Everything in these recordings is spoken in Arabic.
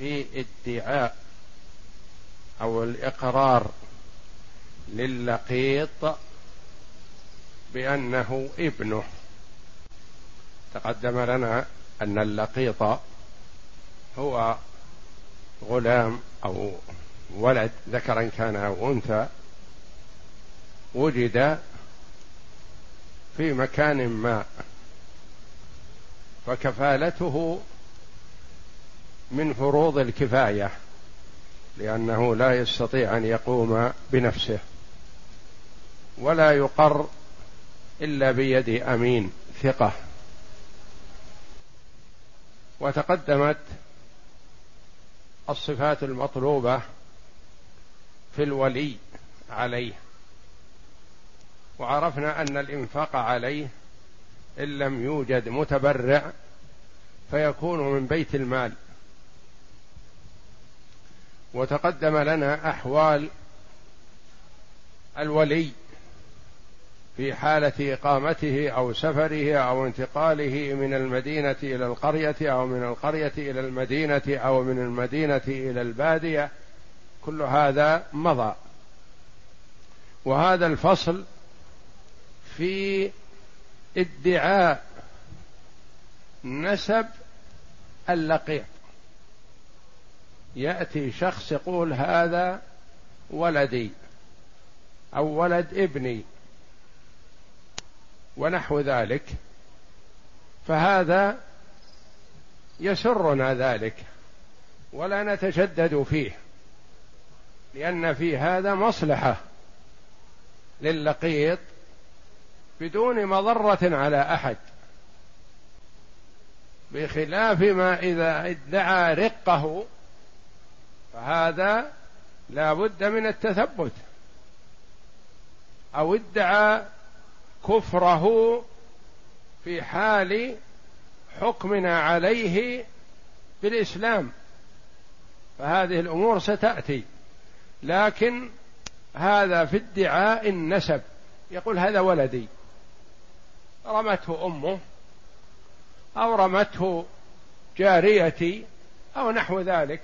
في ادعاء أو الإقرار للقيط بأنه ابنه. تقدم لنا أن اللقيط هو غلام أو ولد ذكرا كان أو أنثى وجد في مكان ما فكفالته من فروض الكفاية لأنه لا يستطيع أن يقوم بنفسه ولا يقر إلا بيد أمين ثقة. وتقدمت الصفات المطلوبة في الولي عليه. وعرفنا أن الإنفاق عليه إن لم يوجد متبرع فيكون من بيت المال. وتقدم لنا أحوال الولي في حالة إقامته أو سفره أو انتقاله من المدينة إلى القرية أو من القرية إلى المدينة أو من المدينة إلى البادية كل هذا مضى. وهذا الفصل في ادعاء نسب اللقيط يأتي شخص يقول هذا ولدي أو ولد ابني ونحو ذلك فهذا يسرنا ذلك ولا نتشدد فيه لأن في هذا مصلحة للقيط بدون مضرة على أحد بخلاف ما إذا ادعى رقه فهذا لا بد من التثبت. أو ادعى كفره في حال حكمنا عليه بالإسلام. فهذه الأمور ستأتي. لكن هذا في ادعاء النسب. يقول هذا ولدي. رمته أمه. أو رمته جاريتي. أو نحو ذلك.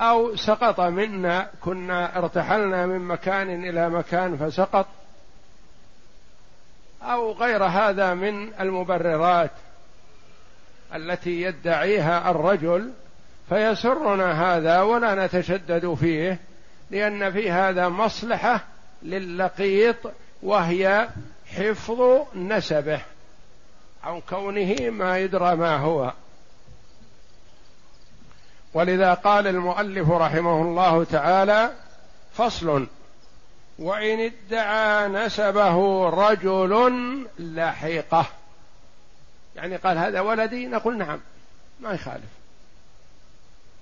أو سقط منا كنا ارتحلنا من مكان إلى مكان فسقط. أو غير هذا من المبررات التي يدعيها الرجل فيسرنا هذا ولا نتشدد فيه لأن في هذا مصلحة للقيط وهي حفظ نسبه عن كونه ما يدرى ما هو. ولذا قال المؤلف رحمه الله تعالى فصل وإن ادعى نسبه رجل لحقه يعني قال هذا ولدي؟ نقول نعم ما يخالف.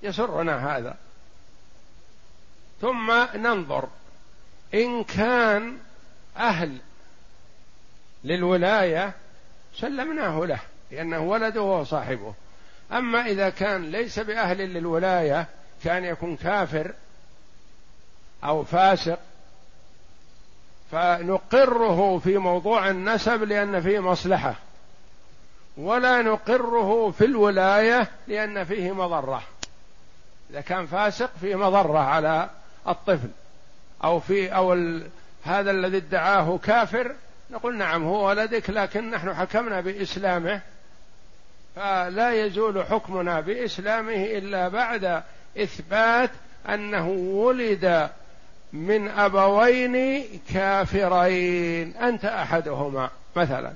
يسرنا هذا. ثم ننظر إن كان أهل للولاية سلمناه له لأنه ولده وصاحبه. أما إذا كان ليس بأهل للولاية كان يكون كافر أو فاسق فنقره في موضوع النسب لأن فيه مصلحة ولا نقره في الولاية لأن فيه مضرة. إذا كان فاسق فيه مضرة على الطفل أو في أو ال... هذا الذي ادعاه كافر نقول نعم هو ولدك لكن نحن حكمنا بإسلامه فلا يزول حكمنا بإسلامه إلا بعد إثبات أنه ولد من أبوين كافرين. أنت أحدهما مثلا.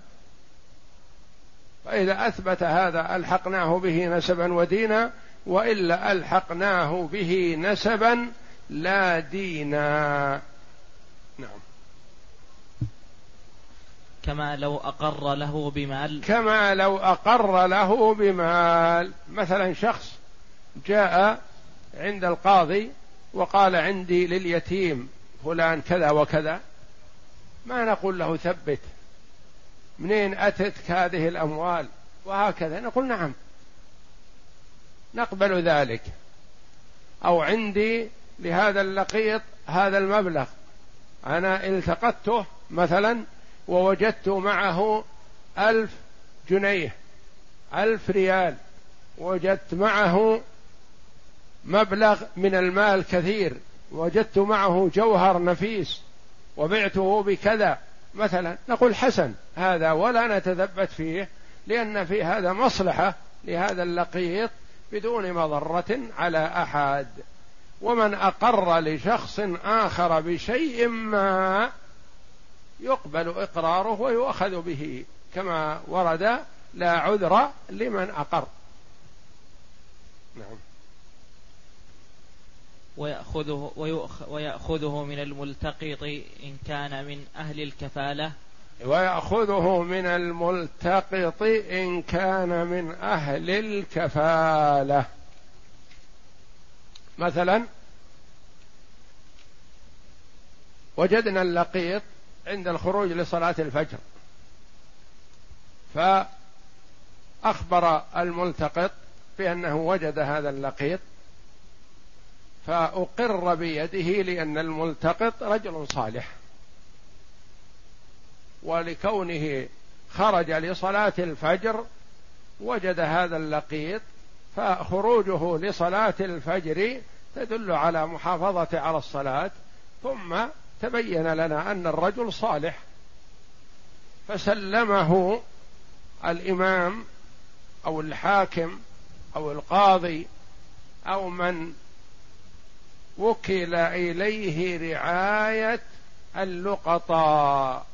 فإذا أثبت هذا ألحقناه به نسبا ودينا وإلا ألحقناه به نسبا لا دينا. نعم. كما لو أقر له بمال. كما لو أقر له بمال. مثلا شخص جاء عند القاضي وقال عندي لليتيم فلان كذا وكذا. ما نقول له ثبت. منين أتتك هذه الأموال؟ وهكذا. نقول نعم. نقبل ذلك. أو عندي لهذا اللقيط هذا المبلغ. أنا التقطته مثلا ووجدت معه ألف جنيه ألف ريال. وجدت معه مبلغ من المال كثير. وجدت معه جوهر نفيس. وبعته بكذا. مثلا نقول حسن هذا ولا نتثبت فيه لأن في هذا مصلحة لهذا اللقيط بدون مضرة على أحد. ومن أقر لشخص آخر بشيء ما يقبل إقراره ويؤخذ به كما ورد لا عذر لمن أقر. نعم. ويأخذه, ويأخذه من الملتقط إن كان من أهل الكفالة. ويأخذه من الملتقط إن كان من أهل الكفالة. مثلا وجدنا اللقيط عند الخروج لصلاة الفجر. فأخبر الملتقط بأنه وجد هذا اللقيط فأقر بيده لأن الملتقط رجل صالح. ولكونه خرج لصلاة الفجر وجد هذا اللقيط فخروجه لصلاة الفجر تدل على محافظة على الصلاة ثم تبين لنا أن الرجل صالح. فسلمه الإمام أو الحاكم أو القاضي أو من وكل إليه رعاية اللقطاء.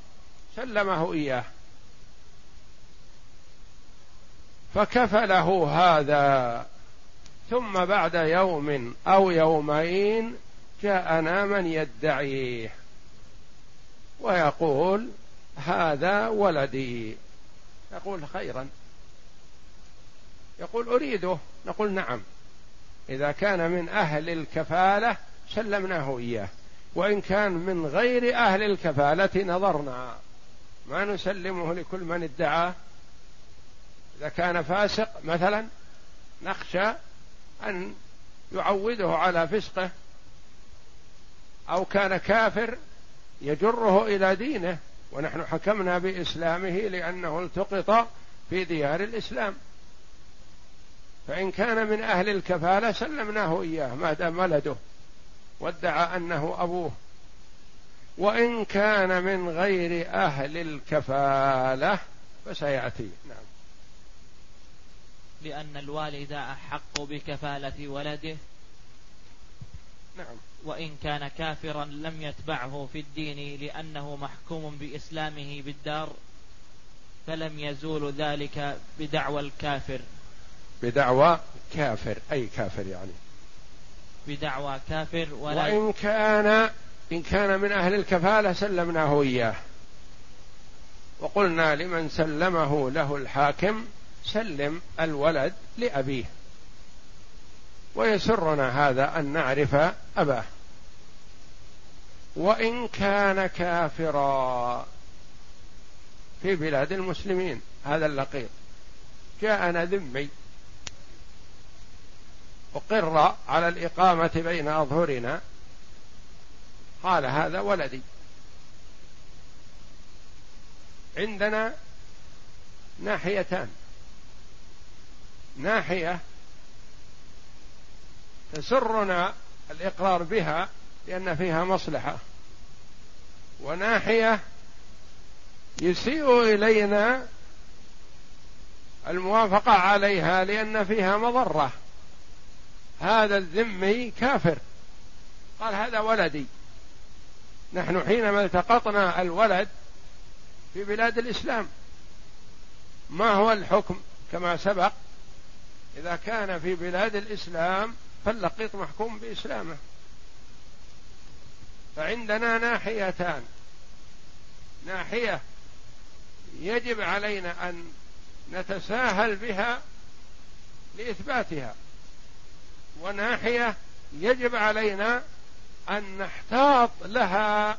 سلمه إياه. فكفله هذا. ثم بعد يوم أو يومين جاءنا من يدعيه ويقول هذا ولدي. يقول خيرا. يقول أريده. نقول نعم. إذا كان من أهل الكفالة سلمناه إياه. وإن كان من غير أهل الكفالة نظرنا. ما نسلمه لكل من ادعاه. إذا كان فاسق مثلا نخشى أن يعوده على فسقه. أو كان كافر يجره إلى دينه ونحن حكمنا بإسلامه لأنه التقط في ديار الإسلام. فإن كان من أهل الكفالة سلمناه إياه ما دام ولده وادعى أنه أبوه. وإن كان من غير أهل الكفالة فسيأتي. نعم. لأن الوالد أحق بكفالة ولده. نعم. وإن كان كافرا لم يتبعه في الدين لأنه محكوم بإسلامه بالدار فلم يزول ذلك بدعوى الكافر. بدعوى كافر أي كافر يعني؟ بدعوى كافر ولا وإن كان إن كان من أهل الكفالة سلمناه إياه. وقلنا لمن سلمه له الحاكم سلم الولد لأبيه. ويسرنا هذا أن نعرف أباه. وإن كان كافرا في بلاد المسلمين. هذا اللقيط. جاءنا ذمي. أقر على الإقامة بين أظهرنا. قال هذا ولدي. عندنا ناحيتان. ناحية تسرنا الإقرار بها لأن فيها مصلحة. وناحية يسيء إلينا الموافقة عليها لأن فيها مضرة. هذا الذمي كافر. قال هذا ولدي. نحن حينما التقطنا الولد في بلاد الإسلام ما هو الحكم؟ كما سبق إذا كان في بلاد الإسلام فاللقيط محكوم بإسلامه. فعندنا ناحيتان. ناحية يجب علينا أن نتساهل بها لإثباتها. وناحية يجب علينا أن نحتاط لها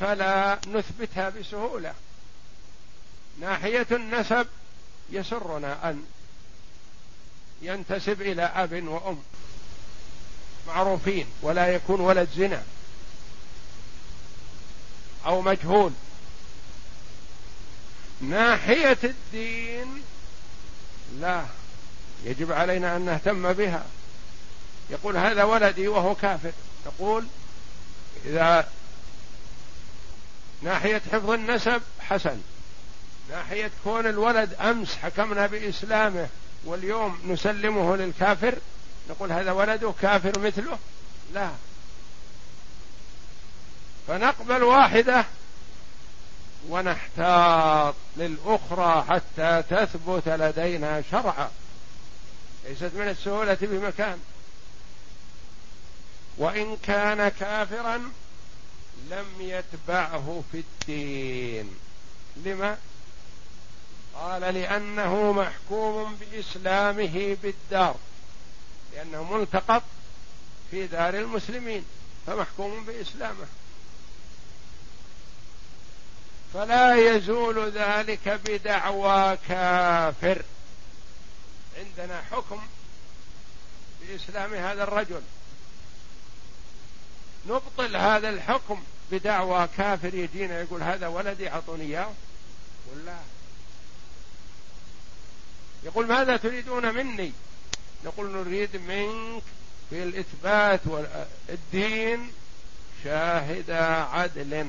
فلا نثبتها بسهولة. ناحية النسب يسرنا أن ينتسب إلى أب وأم. معروفين ولا يكون ولد زنا أو مجهول. ناحية الدين لا يجب علينا أن نهتم بها. يقول هذا ولدي وهو كافر. نقول إذا ناحية حفظ النسب حسن ناحية كون الولد أمس حكمنا بإسلامه واليوم نسلمه للكافر نقول هذا ولده كافر مثله؟ لا. فنقبل واحدة ونحتاط للأخرى حتى تثبت لدينا شرعا. ليست من السهولة بمكان. وإن كان كافرا لم يتبعه في الدين. لما؟ قال لأنه محكوم بإسلامه بالدار. لأنه ملتقط في دار المسلمين فمحكوم بإسلامه. فلا يزول ذلك بدعوى كافر. عندنا حكم بإسلام هذا الرجل. نبطل هذا الحكم بدعوى كافر يجينا يقول هذا ولدي أعطوني إياه ولا؟ يقول ماذا تريدون مني؟ نقول نريد منك في الإثبات والدين شاهد عدل.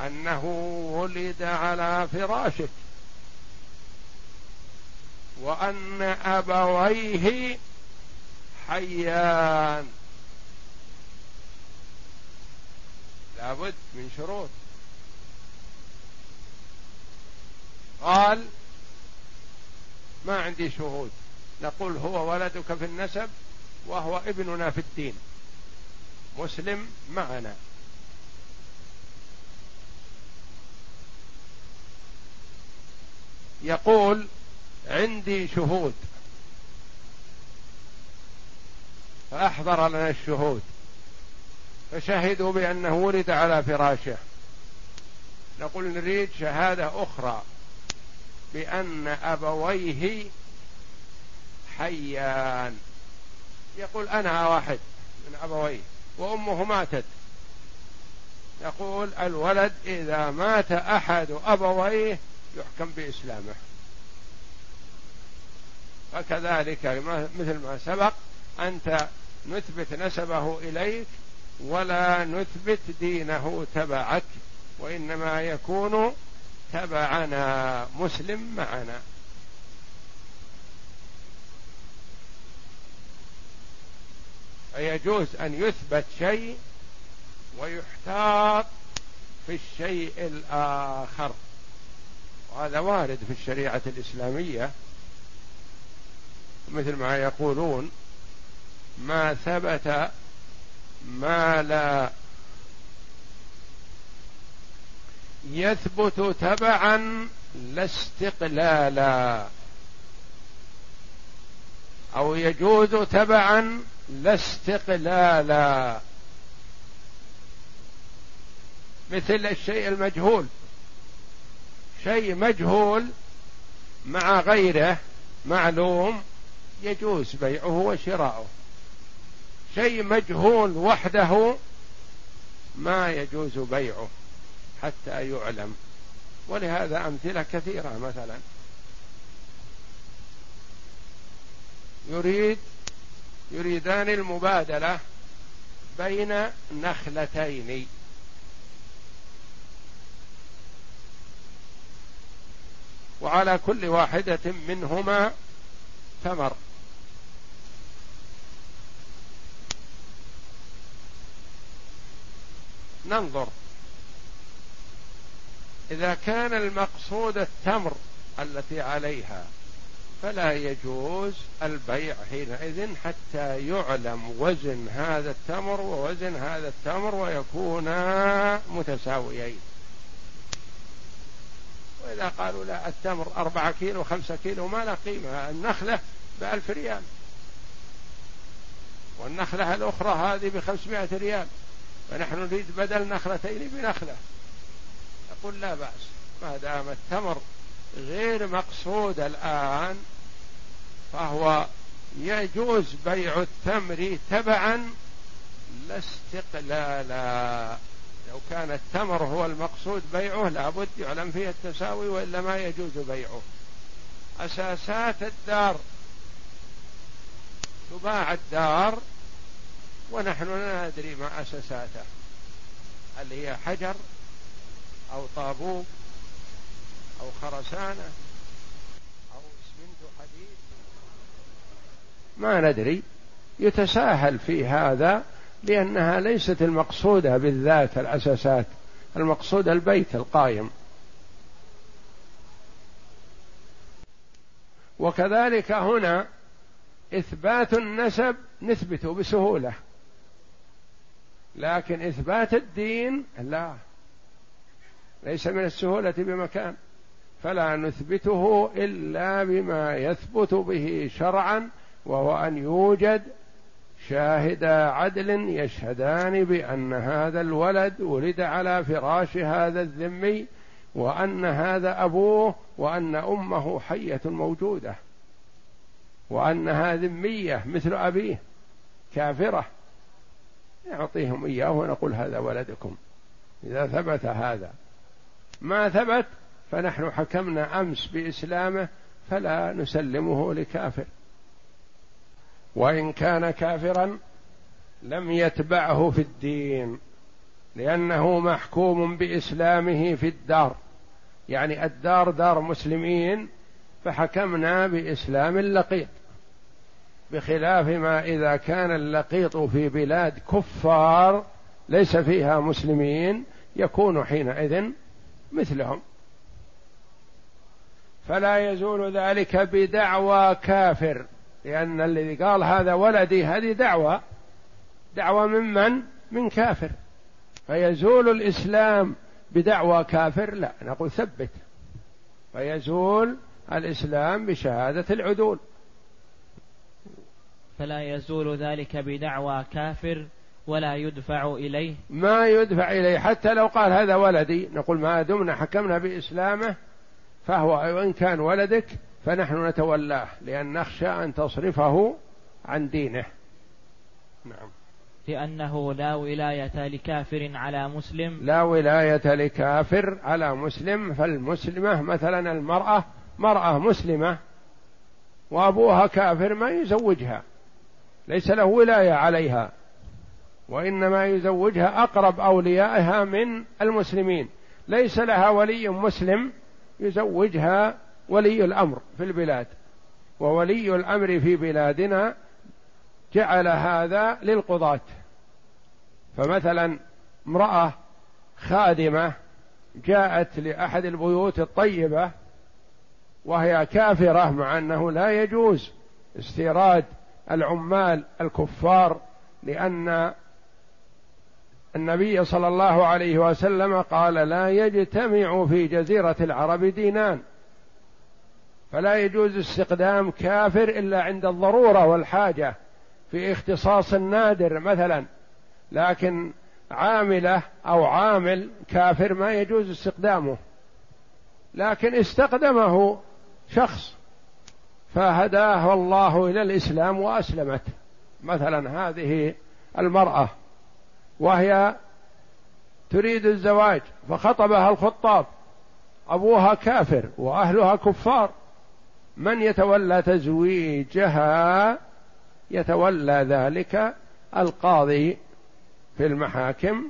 أنه ولد على فراشك. وأن أبويه حيان. لابد من شروط. قال ما عندي شهود. نقول هو ولدك في النسب وهو ابننا في الدين. مسلم معنا. يقول عندي شهود. فأحضر لنا الشهود. فشهدوا بأنه ولد على فراشه. نقول نريد شهادة أخرى. بأن أبويه حيان. يقول أنا واحد من أبويه وأمه ماتت. يقول الولد إذا مات أحد أبويه يحكم بإسلامه. فكذلك مثل ما سبق أنت نثبت نسبه إليك ولا نثبت دينه تبعك وإنما يكون تبعنا مسلم معنا. فيجوز أن يثبت شيء ويحتاط في الشيء الآخر. وهذا وارد في الشريعة الإسلامية. مثل ما يقولون ما ثبت ما لا يثبت تبعا لا استقلالا. أو يجوز تبعا لا استقلالا. مثل الشيء المجهول. شيء مجهول مع غيره معلوم يجوز بيعه وشراؤه. شيء مجهول وحده ما يجوز بيعه. حتى يعلم. ولهذا أمثلة كثيرة مثلا. يريد يريدان المبادلة بين نخلتين. وعلى كل واحدة منهما ثمر. ننظر. إذا كان المقصود التمر التي عليها فلا يجوز البيع حينئذ حتى يعلم وزن هذا التمر ووزن هذا التمر ويكونا متساويين. وإذا قالوا لا التمر أربعة كيلو خمسة كيلو ما له قيمة النخلة بألف ريال. والنخلة الأخرى هذه بخمسمائة ريال. فنحن نريد بدل نخلتين بنخلة. يقول لا بأس. ما دام التمر غير مقصود الآن فهو يجوز بيع التمر تبعا لا استقلالا لو كان التمر هو المقصود بيعه لابد يعلم فيه التساوي وإلا ما يجوز بيعه. أساسات الدار. تباع الدار ونحن لا ندري ما أسساته هل هي حجر؟ أو طابوق أو خرسانة أو اسمنت حديد. ما ندري. يتساهل في هذا لأنها ليست المقصودة بالذات الأساسات المقصود البيت القائم. وكذلك هنا إثبات النسب نثبته بسهولة لكن إثبات الدين لا. ليس من السهولة بمكان. فلا نثبته إلا بما يثبت به شرعا وهو أن يوجد شاهدا عدل يشهدان بأن هذا الولد ولد على فراش هذا الذمي وأن هذا أبوه وأن أمه حية موجودة وأنها ذمية مثل أبيه كافرة. نعطيهم إياه ونقول هذا ولدكم. إذا ثبت هذا ما ثبت فنحن حكمنا أمس بإسلامه فلا نسلمه لكافر. وإن كان كافرا لم يتبعه في الدين لأنه محكوم بإسلامه في الدار. يعني الدار دار مسلمين فحكمنا بإسلام اللقيط. بخلاف ما إذا كان اللقيط في بلاد كفار ليس فيها مسلمين يكون حينئذ مثلهم. فلا يزول ذلك بدعوى كافر لأن الذي قال هذا ولدي هذه دعوة. دعوة ممن من كافر. فيزول الإسلام بدعوى كافر؟ لا نقول ثبت. فيزول الإسلام بشهادة العدول. فلا يزول ذلك بدعوى كافر ولا يدفع إليه. ما يدفع إليه. حتى لو قال هذا ولدي نقول ما دمنا حكمنا بإسلامه فهو وإن كان ولدك فنحن نتولاه لأن نخشى أن تصرفه عن دينه. نعم. لأنه لا ولاية لكافر على مسلم. لا ولاية لكافر على مسلم فالمسلمة مثلا المرأة مرأة مسلمة وأبوها كافر ما يزوجها ليس له ولاية عليها. وإنما يزوجها أقرب أوليائها من المسلمين. ليس لها ولي مسلم يزوجها ولي الأمر في البلاد. وولي الأمر في بلادنا جعل هذا للقضاة. فمثلا امرأة خادمة جاءت لأحد البيوت الطيبة وهي كافرة مع أنه لا يجوز استيراد العمال الكفار لأن النبي صلى الله عليه وسلم قال لا يجتمع في جزيرة العرب دينان. فلا يجوز استخدام كافر إلا عند الضرورة والحاجة في اختصاص نادر مثلا. لكن عاملة أو عامل كافر ما يجوز استخدامه لكن استخدمه شخص فهداه الله إلى الإسلام وأسلمت. مثلا هذه المرأة. وهي تريد الزواج فخطبها الخطاب أبوها كافر وأهلها كفار من يتولى تزويجها يتولى ذلك القاضي في المحاكم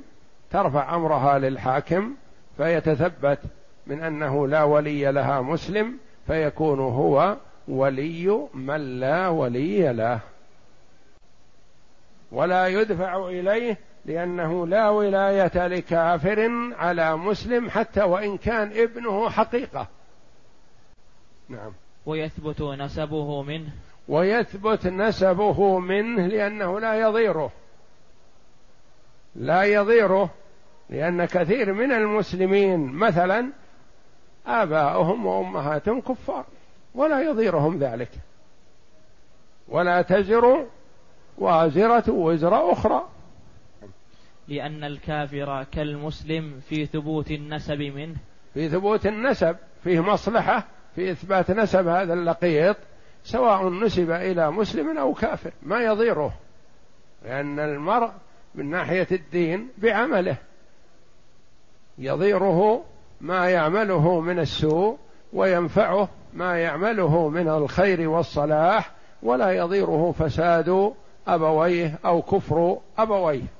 ترفع أمرها للحاكم فيتثبت من أنه لا ولي لها مسلم فيكون هو ولي من لا ولي له. ولا يدفع إليه لأنه لا ولاية لكافر على مسلم حتى وإن كان ابنه حقيقة. نعم. ويثبت نسبه منه. ويثبت نسبه منه لأنه لا يضيره. لا يضيره لأن كثير من المسلمين مثلا آباؤهم وأمهاتهم كفار ولا يضيرهم ذلك. ولا تزر وازرة وزر أخرى. لأن الكافر كالمسلم في ثبوت النسب منه. في ثبوت النسب فيه مصلحة في إثبات نسب هذا اللقيط سواء نسب إلى مسلم أو كافر ما يضيره. لأن المرء من ناحية الدين بعمله. يضيره ما يعمله من السوء وينفعه ما يعمله من الخير والصلاح ولا يضيره فساد أبويه أو كفر أبويه.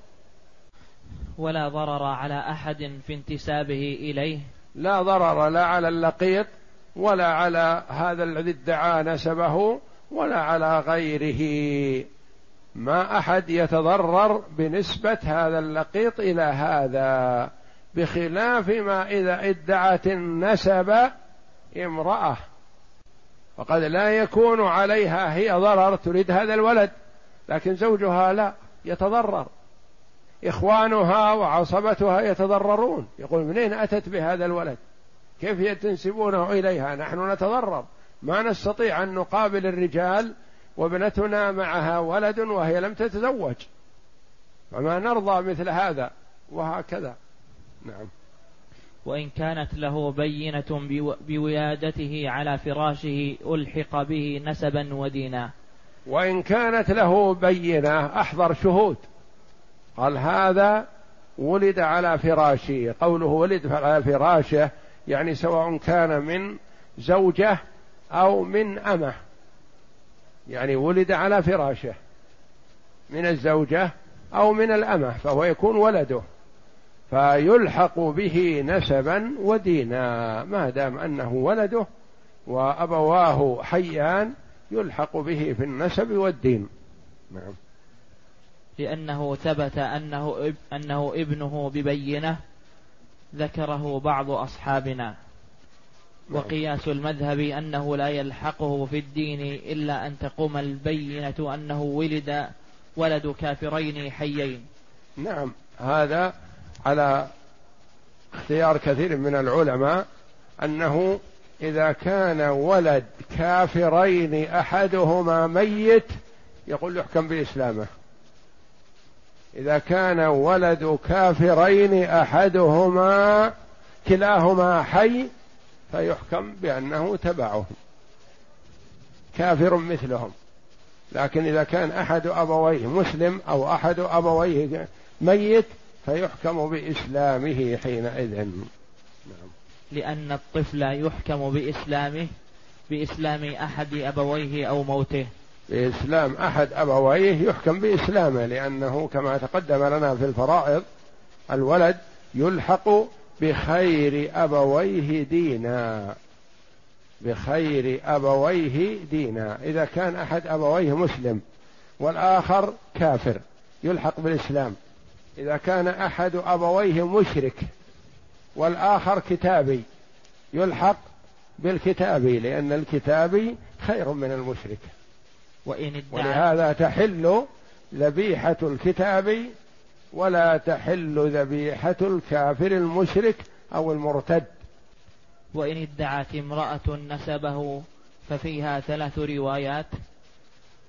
ولا ضرر على أحد في انتسابه إليه. لا ضرر لا على اللقيط ولا على هذا الذي ادعى نسبه ولا على غيره. ما أحد يتضرر بنسبة هذا اللقيط إلى هذا بخلاف ما إذا ادعت النسب امرأة. وقد لا يكون عليها هي ضرر تريد هذا الولد لكن زوجها لا يتضرر. إخوانها وعصبتها يتضررون. يقول منين أتت بهذا الولد؟ كيف تنسبونه إليها؟ نحن نتضرر. ما نستطيع أن نقابل الرجال وابنتنا معها ولد وهي لم تتزوج. فما نرضى مثل هذا وهكذا. نعم. وإن كانت له بينة بولادته على فراشه ألحق به نسبا ودينا. وإن كانت له بينة أحضر شهود. قال هذا ولد على فراشه. قوله ولد على فراشه يعني سواء كان من زوجة أو من أمة. يعني ولد على فراشه. من الزوجة أو من الأمة فهو يكون ولده. فيلحق به نسبا ودينا. ما دام أنه ولده وأبواه حيان يلحق به في النسب والدين. نعم. لأنه ثبت أنه أنه ابنه ببينة ذكره بعض أصحابنا. نعم. وقياس المذهب أنه لا يلحقه في الدين إلا أن تقوم البينة أنه ولد ولد كافرين حيين. نعم. هذا على اختيار كثير من العلماء أنه إذا كان ولد كافرين أحدهما ميت يقول يحكم بإسلامه. إذا كان ولد كافرين أحدهما كلاهما حي فيحكم بأنه تبعهم. كافر مثلهم. لكن إذا كان أحد أبويه مسلم أو أحد أبويه ميت فيحكم بإسلامه حينئذ. نعم. لأن الطفل يحكم بإسلامه بإسلام أحد أبويه أو موته. بإسلام أحد أبويه يحكم بإسلامه لأنه كما تقدم لنا في الفرائض الولد يلحق بخير أبويه دينا. بخير أبويه دينا. إذا كان أحد أبويه مسلم والآخر كافر يلحق بالإسلام. إذا كان أحد أبويه مشرك والآخر كتابي يلحق بالكتابي لأن الكتابي خير من المشرك. وإن ولهذا تحل ذبيحة الكتاب ولا تحل ذبيحة الكافر المشرك أو المرتد. وإن ادعت امرأة نسبه ففيها ثلاث روايات.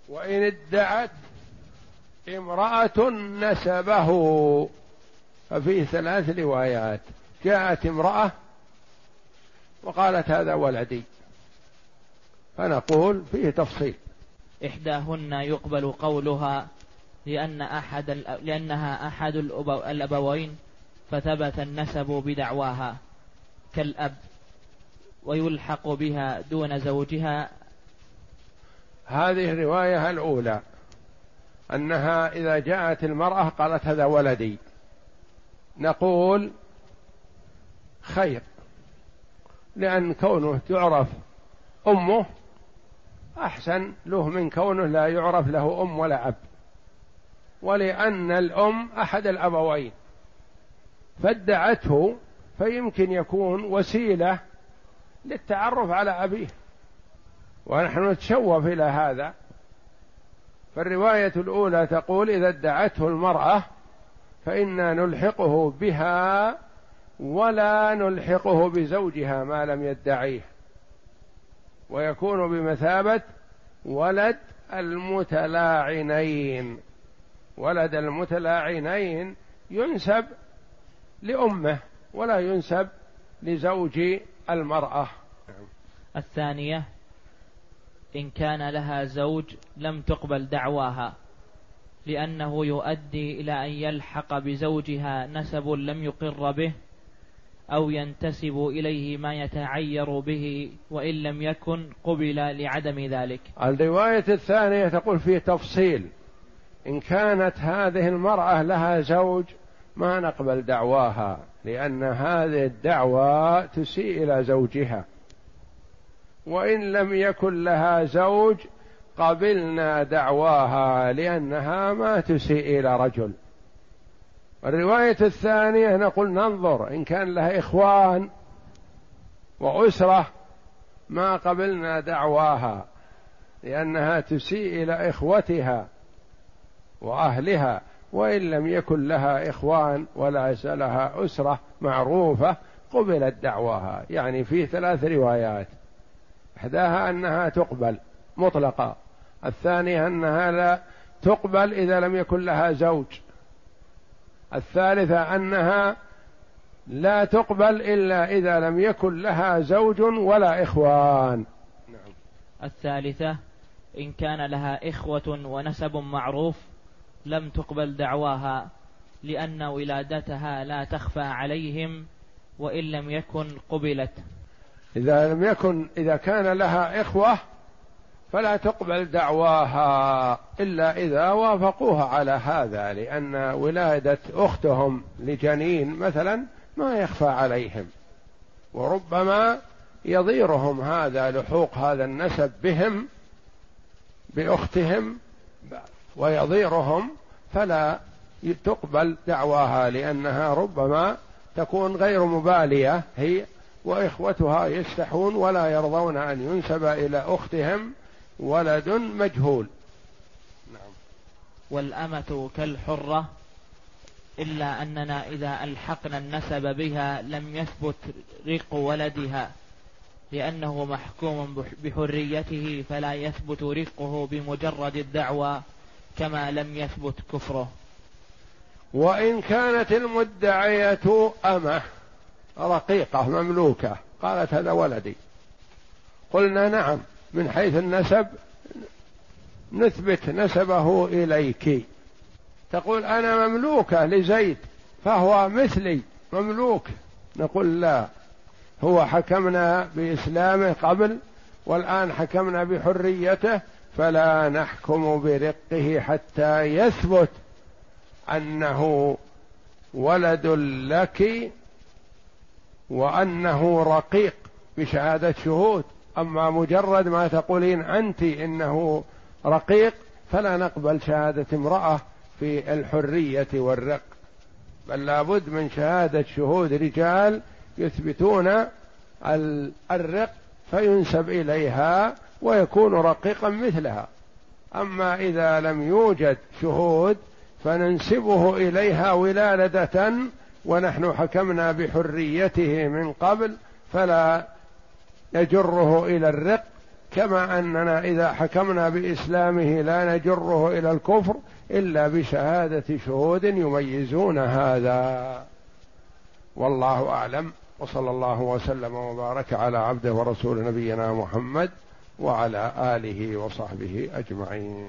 وإن ادعت امرأة نسبه ففيه ثلاث روايات. جاءت امرأة وقالت هذا ولدي. فنقول فيه تفصيل. إحداهن يقبل قولها لأن أحد لأنها أحد الأبوين فثبت النسب بدعواها كالأب ويلحق بها دون زوجها. هذه الرواية الأولى أنها إذا جاءت المرأة قالت هذا ولدي. نقول خير لأن كونه تعرف أمه أحسن له من كونه لا يعرف له أم ولا أب. ولأن الأم أحد الأبوين. فادعته فيمكن يكون وسيلة للتعرف على أبيه. ونحن نتشوف إلى هذا. فالرواية الأولى تقول إذا ادعته المرأة فإنا نلحقه بها ولا نلحقه بزوجها ما لم يدعيه. ويكون بمثابة ولد المتلاعنين. ولد المتلاعنين ينسب لأمه ولا ينسب لزوج المرأة. الثانية إن كان لها زوج لم تقبل دعواها لأنه يؤدي إلى أن يلحق بزوجها نسب لم يقر به أو ينتسب إليه ما يتعير به وإن لم يكن قبل لعدم ذلك. الرواية الثانية تقول في تفصيل إن كانت هذه المرأة لها زوج ما نقبل دعواها لأن هذه الدعوة تسيء إلى زوجها. وإن لم يكن لها زوج قبلنا دعواها لأنها ما تسيء إلى رجل. الرواية الثانية نقول ننظر إن كان لها إخوان وأسرة ما قبلنا دعواها لأنها تسيء إلى إخوتها وأهلها وإن لم يكن لها إخوان ولا لها أسرة معروفة قبلت دعواها. يعني في ثلاث روايات. إحداها أنها تقبل مطلقة الثانية أنها لا تقبل إذا لم يكن لها زوج. الثالثة أنها لا تقبل إلا إذا لم يكن لها زوج ولا إخوان نعم. الثالثة إن كان لها إخوة ونسب معروف لم تقبل دعواها لأن ولادتها لا تخفى عليهم وإن لم يكن قبلت إذا لم يكن إذا كان لها إخوة فلا تقبل دعواها إلا إذا وافقوها على هذا لأن ولادة أختهم لجنين مثلا ما يخفى عليهم. وربما يضيرهم هذا لحوق هذا النسب بهم بأختهم ويضيرهم فلا تقبل دعواها لأنها ربما تكون غير مبالية هي وإخوتها يستحون ولا يرضون أن ينسب إلى أختهم. ولد مجهول. نعم. والأمة كالحرة إلا أننا إذا ألحقنا النسب بها لم يثبت رق ولدها لأنه محكوم بحريته فلا يثبت رقه بمجرد الدعوى كما لم يثبت كفره. وإن كانت المدعية أمة رقيقة مملوكة قالت هذا ولدي. قلنا نعم. من حيث النسب نثبت نسبه إليك. تقول أنا مملوكه لزيد فهو مثلي مملوك. نقول لا. هو حكمنا بإسلامه قبل والآن حكمنا بحريته فلا نحكم برقه حتى يثبت أنه ولد لك وأنه رقيق بشهادة شهود. أما مجرد ما تقولين أنت إنه رقيق فلا نقبل شهادة امرأة في الحرية والرق. بل لابد من شهادة شهود رجال يثبتون الرق فينسب إليها ويكون رقيقا مثلها. أما إذا لم يوجد شهود فننسبه إليها ولادة ونحن حكمنا بحريته من قبل فلا نجره إلى الرق كما أننا إذا حكمنا بإسلامه لا نجره إلى الكفر إلا بشهادة شهود يميزون هذا. والله أعلم. وصلى الله وسلم وبارك على عبده ورسول نبينا محمد وعلى آله وصحبه أجمعين.